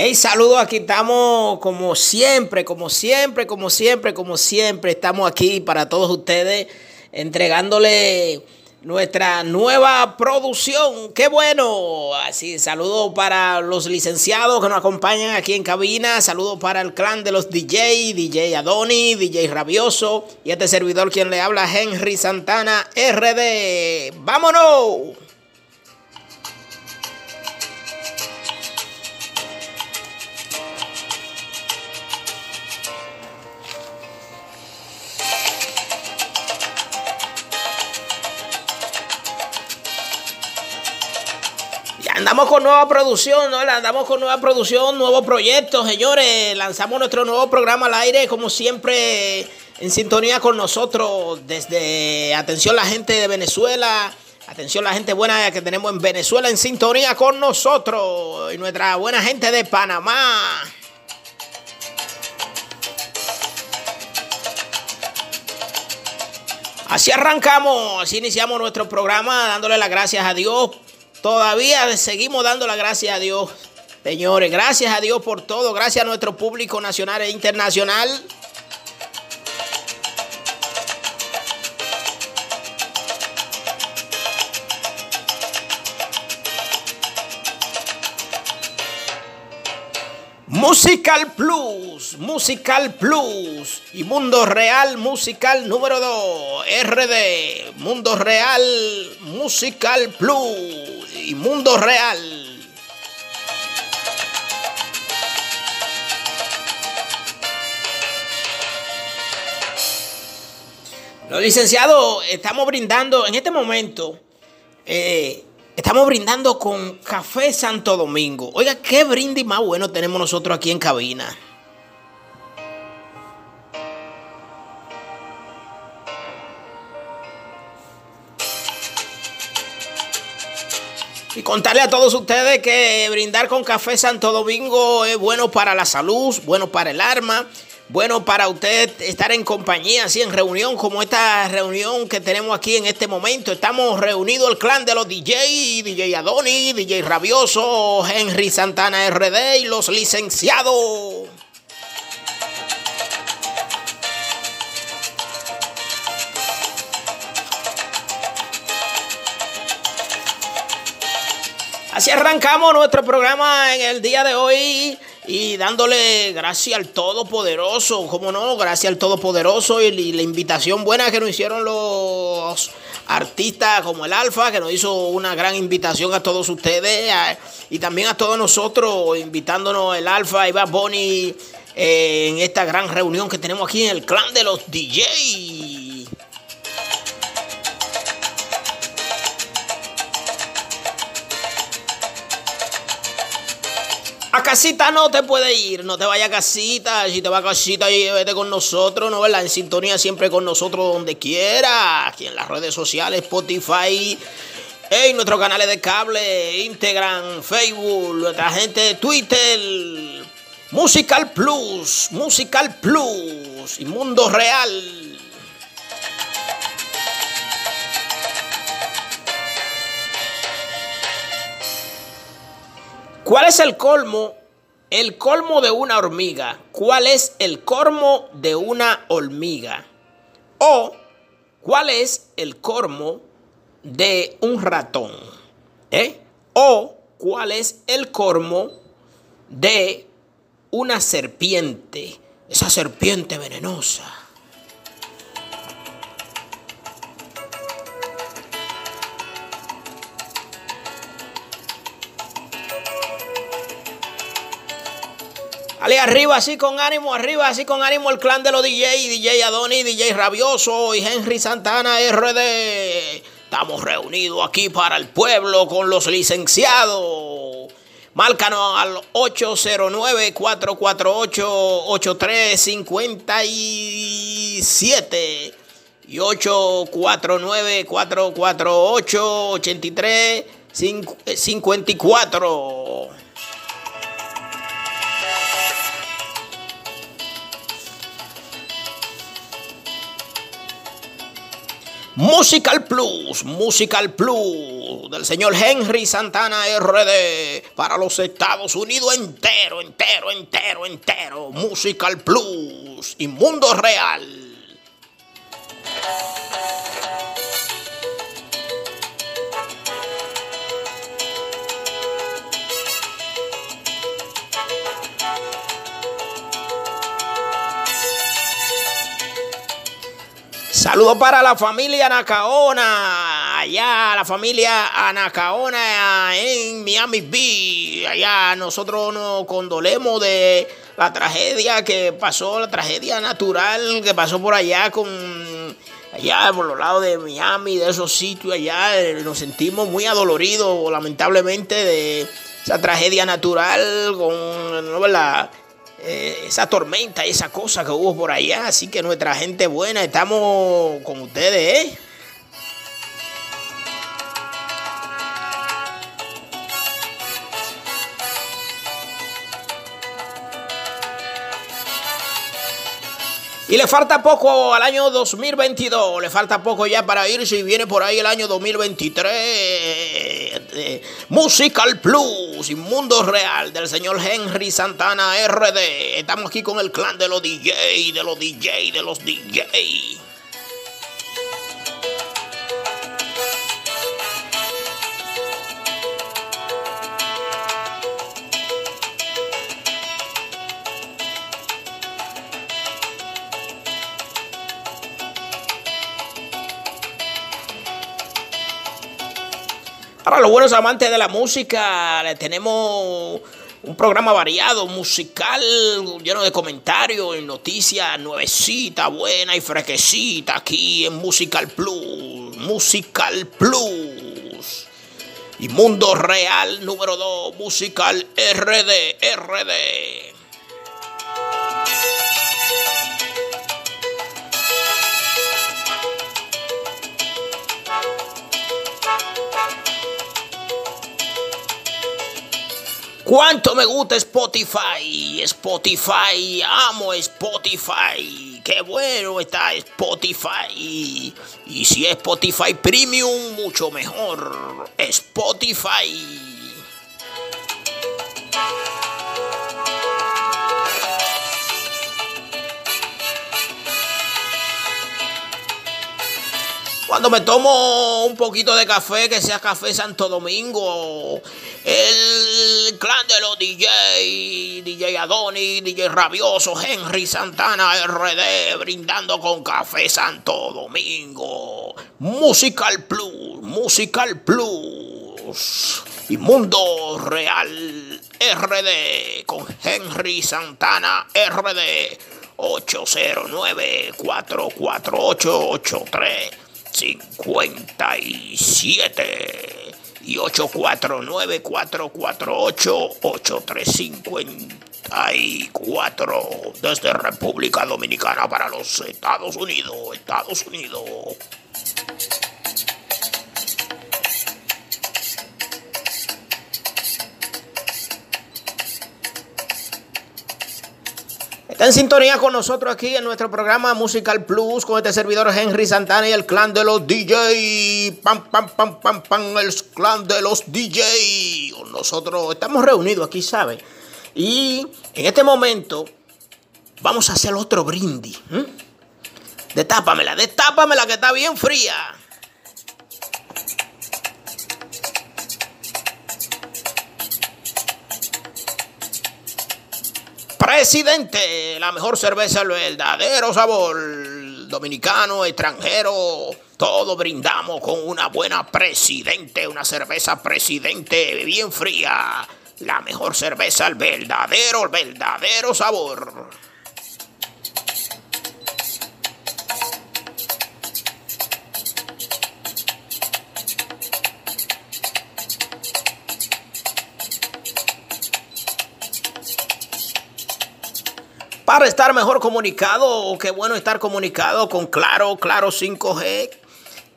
Hey, saludos, aquí estamos como siempre, como siempre, como siempre, como siempre. Estamos aquí para todos ustedes entregándole nuestra nueva producción. ¡Qué bueno! Así, saludos para los licenciados que nos acompañan aquí en cabina. Saludos para el clan de los DJ, DJ Adoni, DJ Rabioso y este servidor quien le habla, Henry Santana RD. ¡Vámonos! Andamos con nueva producción, ¿no? Andamos con nueva producción, nuevos proyectos, señores. Lanzamos nuestro nuevo programa al aire, como siempre, en sintonía con nosotros. Desde atención la gente de Venezuela, atención la gente buena que tenemos en Venezuela en sintonía con nosotros. Y nuestra buena gente de Panamá. Así arrancamos, así iniciamos nuestro programa dándole las gracias a Dios Todavía seguimos dando la gracias a Dios. Señores, gracias a Dios por todo. Gracias a nuestro público nacional e internacional. Musical Plus, Musical Plus y Mundo Real Musical número 2, RD, Mundo Real Musical Plus y Mundo Real. Los licenciados, estamos brindando en este momento, eh, estamos brindando con Café Santo Domingo. Oiga, qué brindis más bueno tenemos nosotros aquí en cabina. Contarle a todos ustedes que brindar con café Santo Domingo es bueno para la salud, bueno para el alma, bueno para usted estar en compañía, así en reunión como esta reunión que tenemos aquí en este momento. Estamos reunidos el clan de los DJ, DJ Adoni, DJ Rabioso, Henry Santana RD y los licenciados. Arrancamos nuestro programa en el día de hoy y dándole gracias al Todopoderoso, como no, gracias al Todopoderoso y la invitación buena que nos hicieron los artistas como el Alfa, que nos hizo una gran invitación a todos ustedes y también a todos nosotros, invitándonos el Alfa y Bad Bunny eh, en esta gran reunión que tenemos aquí en el clan de los DJs. A casita no te puede ir, no te vaya a casita. Si te va a casita, y vete con nosotros, ¿no? ¿Verdad? En sintonía siempre con nosotros donde quiera. Aquí en las redes sociales, Spotify, en nuestros canales de cable, Instagram, Facebook, nuestra gente de Twitter. Musical Plus, Musical Plus y Mundo Real. ¿Cuál es el colmo? El colmo de una hormiga. ¿Cuál es el colmo de una hormiga? O ¿cuál es el colmo de un ratón? ¿Eh? O ¿cuál es el colmo de una serpiente? Esa serpiente venenosa. Ale arriba así con ánimo, arriba así con ánimo el clan de los DJ, DJ Adoni, DJ Rabioso y Henry Santana RD. Estamos reunidos aquí para el pueblo con los licenciados. Márcanos al 809-448-8357 y 849-448-8354. Musical Plus, Musical Plus del señor Henry Santana RD para los Estados Unidos entero, entero, entero, entero. Musical Plus y Mundo Real. Saludos para la familia Anacaona, allá la familia Anacaona en Miami Beach. Allá nosotros nos condolemos de la tragedia que pasó, la tragedia natural que pasó por allá con allá por los lados de Miami, de esos sitios allá. Nos sentimos muy adoloridos, lamentablemente, de esa tragedia natural con, ¿no, verdad? Eh, esa tormenta, esa cosa que hubo por allá. Así que nuestra gente buena, estamos con ustedes, ¿eh? Y le falta poco al año 2022, le falta poco ya para irse y viene por ahí el año 2023. Eh, Musical Plus y Mundo Real del señor Henry Santana RD. Estamos aquí con el clan de los DJ, de los DJ, de los DJ. Para los buenos amantes de la música, tenemos un programa variado, musical, lleno de comentarios y noticias nuevecita, buena y fresquecita aquí en Musical Plus. Musical Plus. Y Mundo Real número 2, Musical RD, RD. ¿Cuánto me gusta Spotify? Spotify, amo Spotify. Qué bueno está Spotify. Y si es Spotify Premium, mucho mejor. Spotify. Cuando me tomo un poquito de café, que sea café Santo Domingo, el clan de los DJ, DJ Adoni, DJ Rabioso, Henry Santana RD, brindando con café Santo Domingo. Musical Plus, Musical Plus. Y Mundo Real RD con Henry Santana RD 809 448 57 y 849-448-8354 desde República Dominicana para los Estados Unidos, Estados Unidos. Está en sintonía con nosotros aquí en nuestro programa Musical Plus con este servidor Henry Santana y el clan de los DJ. Pam, pam, pam, pam, pam, el clan de los DJ. Nosotros estamos reunidos aquí, ¿sabe? Y en este momento vamos a hacer otro brindis. Detápamela, detápamela que está bien fría. Presidente, la mejor cerveza, el verdadero sabor. Dominicano, extranjero, todo brindamos con una buena Presidente, una cerveza Presidente bien fría. La mejor cerveza, el verdadero, el verdadero sabor. Estar mejor comunicado, qué bueno estar comunicado con Claro, Claro 5G.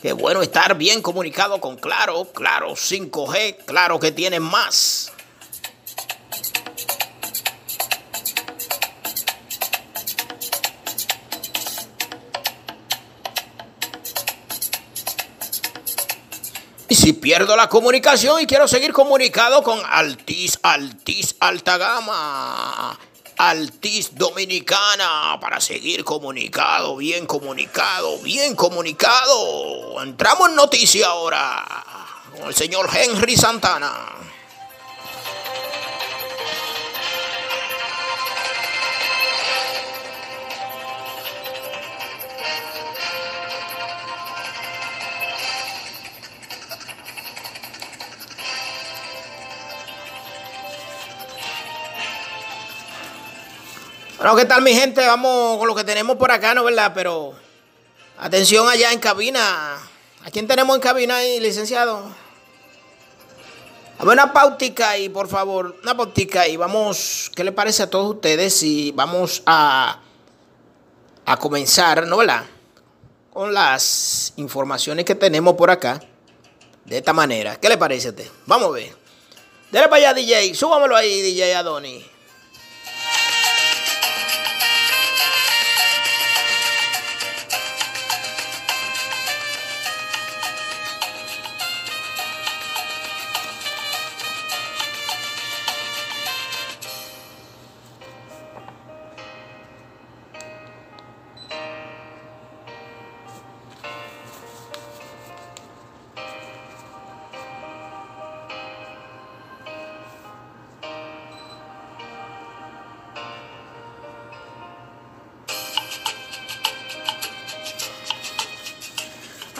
Qué bueno estar bien comunicado con Claro, Claro 5G. Claro que tiene más. si pierdo la comunicación y quiero seguir comunicado con Altis, Altis, alta gama, Altis Dominicana, para seguir comunicado, bien comunicado, bien comunicado. Entramos en noticia ahora con el señor Henry Santana. Bueno, ¿qué tal mi gente? Vamos con lo que tenemos por acá, ¿no? ¿Verdad? Pero atención allá en cabina. ¿A quién tenemos en cabina ahí, licenciado? A ver, una pautica y por favor, una pautica y vamos, ¿qué le parece a todos ustedes si vamos a, a comenzar, ¿no? ¿Verdad? Con las informaciones que tenemos por acá. De esta manera. ¿Qué le parece a usted? Vamos a ver. Dele para allá, DJ. Súbamelo ahí, DJ Adoni.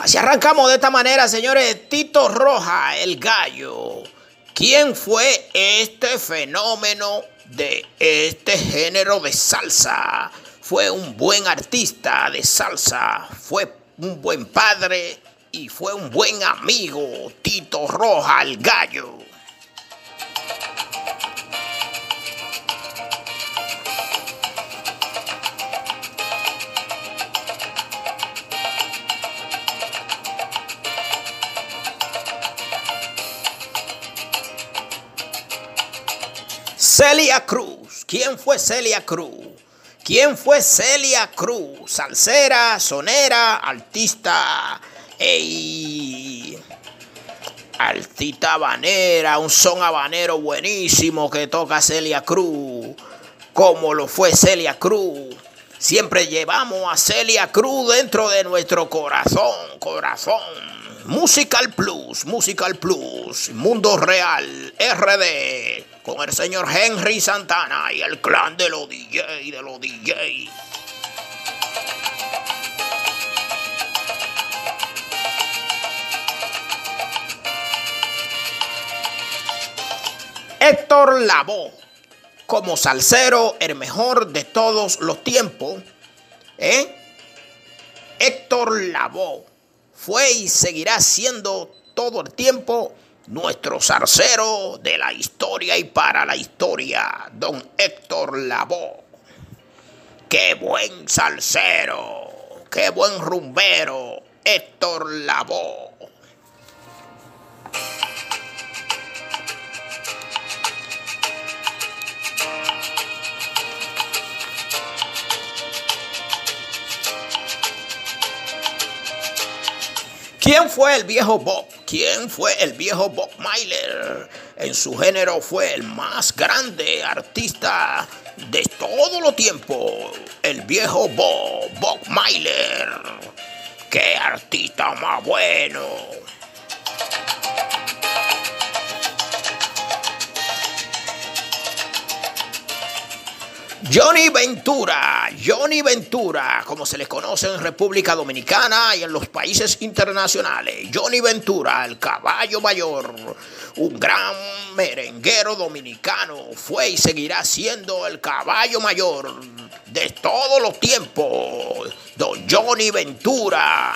Así arrancamos de esta manera, señores. Tito Roja, el gallo. ¿Quién fue este fenómeno de este género de salsa? Fue un buen artista de salsa, fue un buen padre y fue un buen amigo. Tito Roja, el gallo. Celia Cruz. ¿Quién fue Celia Cruz? ¿Quién fue Celia Cruz? Salsera, sonera, artista. Ey. Artista habanera, un son habanero buenísimo que toca Celia Cruz. Como lo fue Celia Cruz. Siempre llevamos a Celia Cruz dentro de nuestro corazón, corazón. Musical Plus, Musical Plus, Mundo Real, RD con el señor Henry Santana y el clan de los DJ, de los DJ. Héctor Lavoe, como salsero, el mejor de todos los tiempos. ¿eh? Héctor Lavoe fue y seguirá siendo todo el tiempo nuestro zarcero de la historia y para la historia, don Héctor Lavoe. Qué buen salsero, qué buen rumbero, Héctor Lavoe. ¿Quién fue el viejo Bob? ¿Quién fue el viejo Bob Myler? En su género fue el más grande artista de todo los tiempo. El viejo Bob, Bob Myler. ¡Qué artista más bueno! Johnny Ventura, Johnny Ventura, como se les conoce en República Dominicana y en los países internacionales. Johnny Ventura, el caballo mayor, un gran merenguero dominicano, fue y seguirá siendo el caballo mayor de todos los tiempos. Don Johnny Ventura.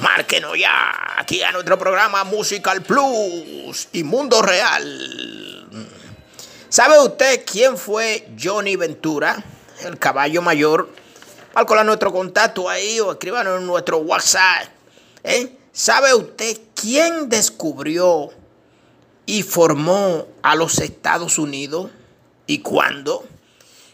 Márquenos ya aquí a nuestro programa Musical Plus y Mundo Real. ¿Sabe usted quién fue Johnny Ventura, el caballo mayor? a nuestro contacto ahí o escríbanos en nuestro WhatsApp. ¿eh? ¿Sabe usted quién descubrió y formó a los Estados Unidos y cuándo?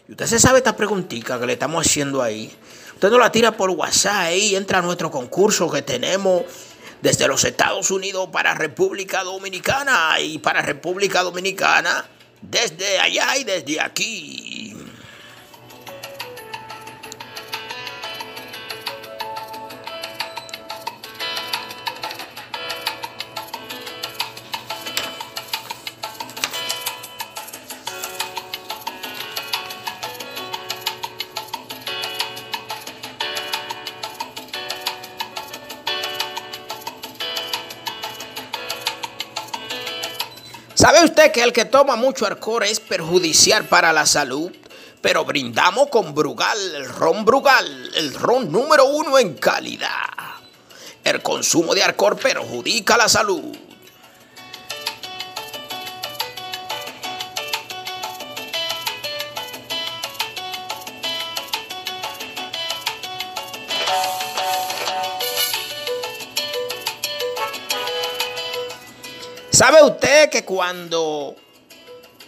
Y usted se sabe esta preguntita que le estamos haciendo ahí. Usted nos la tira por WhatsApp y entra a nuestro concurso que tenemos desde los Estados Unidos para República Dominicana y para República Dominicana desde allá y desde aquí. ¿Sabe usted que el que toma mucho alcohol es perjudicial para la salud? Pero brindamos con Brugal, el ron Brugal, el ron número uno en calidad. El consumo de alcohol perjudica la salud. ¿Sabe usted que cuando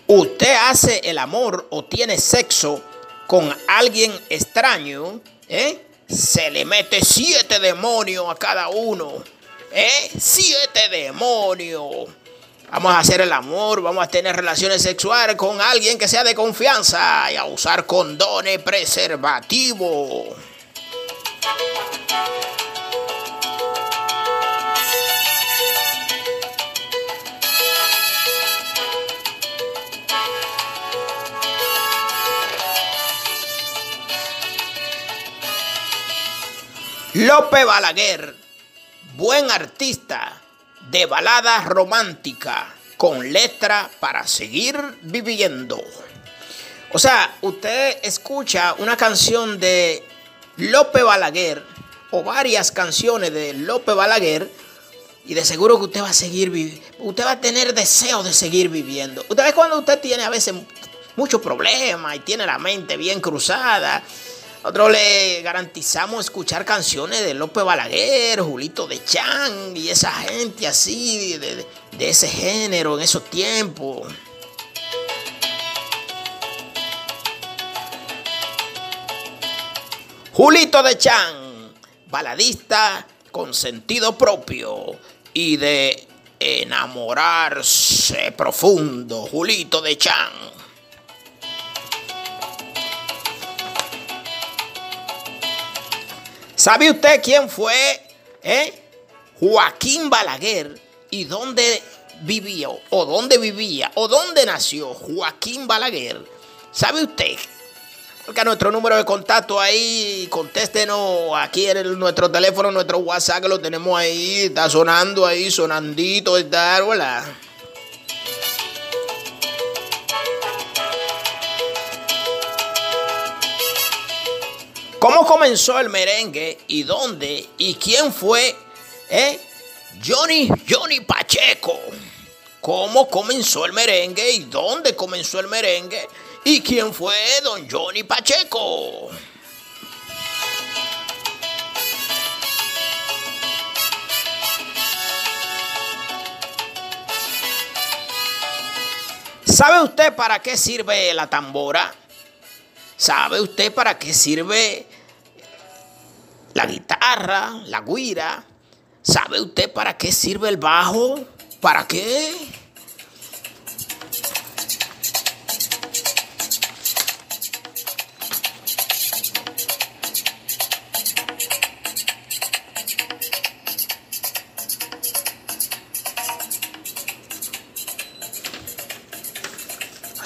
usted hace el amor o tiene sexo con alguien extraño, ¿eh? se le mete siete demonios a cada uno? ¿eh? Siete demonios. Vamos a hacer el amor, vamos a tener relaciones sexuales con alguien que sea de confianza y a usar condones preservativos. López Balaguer, buen artista de balada romántica con letra para seguir viviendo. O sea, usted escucha una canción de López Balaguer o varias canciones de López Balaguer y de seguro que usted va a seguir viviendo. Usted va a tener deseo de seguir viviendo. Usted ve cuando usted tiene a veces muchos problemas y tiene la mente bien cruzada nosotros le garantizamos escuchar canciones de López Balaguer, Julito de Chan y esa gente así, de, ese género en esos tiempos. Julito de Chan, baladista con sentido propio y de enamorarse profundo. Julito de Chan. ¿Sabe usted quién fue eh? Joaquín Balaguer y dónde vivió o dónde vivía o dónde nació Joaquín Balaguer? ¿Sabe usted? Porque nuestro número de contacto ahí, contéstenos aquí en nuestro teléfono, nuestro WhatsApp que lo tenemos ahí, está sonando ahí, sonandito, está, hola. ¿Cómo comenzó el merengue y dónde y quién fue eh? Johnny, Johnny Pacheco? ¿Cómo comenzó el merengue y dónde comenzó el merengue y quién fue don Johnny Pacheco? ¿Sabe usted para qué sirve la tambora? ¿Sabe usted para qué sirve la guitarra, la guira? ¿Sabe usted para qué sirve el bajo? ¿Para qué?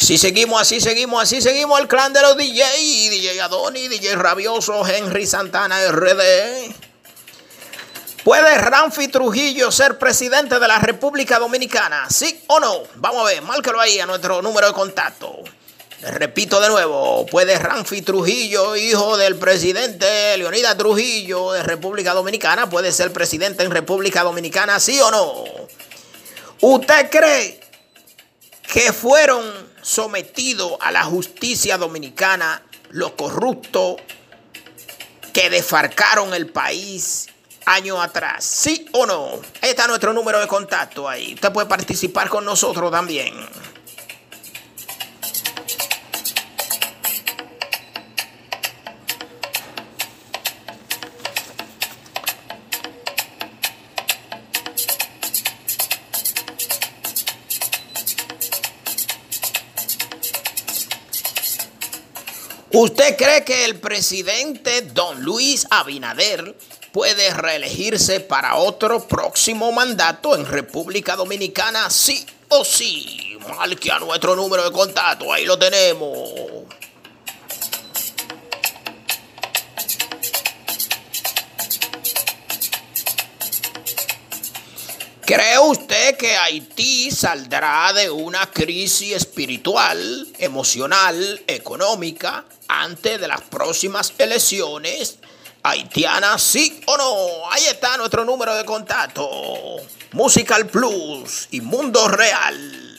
Así seguimos, así seguimos, así seguimos el clan de los DJ, DJ Adoni, DJ Rabioso, Henry Santana RD. ¿Puede Ramfi Trujillo ser presidente de la República Dominicana? ¿Sí o no? Vamos a ver, márquelo ahí a nuestro número de contacto. Repito de nuevo, ¿puede Ramfi Trujillo, hijo del presidente Leonidas Trujillo de República Dominicana, puede ser presidente en República Dominicana, sí o no? ¿Usted cree que fueron sometidos a la justicia dominicana los corruptos que desfarcaron el país años atrás? ¿Sí o no? Ahí está nuestro número de contacto ahí. Usted puede participar con nosotros también. ¿Usted cree que el presidente don Luis Abinader puede reelegirse para otro próximo mandato en República Dominicana? Sí o sí. Marque a nuestro número de contacto, ahí lo tenemos. ¿Cree usted que Haití saldrá de una crisis espiritual, emocional, económica antes de las próximas elecciones haitianas? ¿Sí o no? Ahí está nuestro número de contacto. Musical Plus y Mundo Real.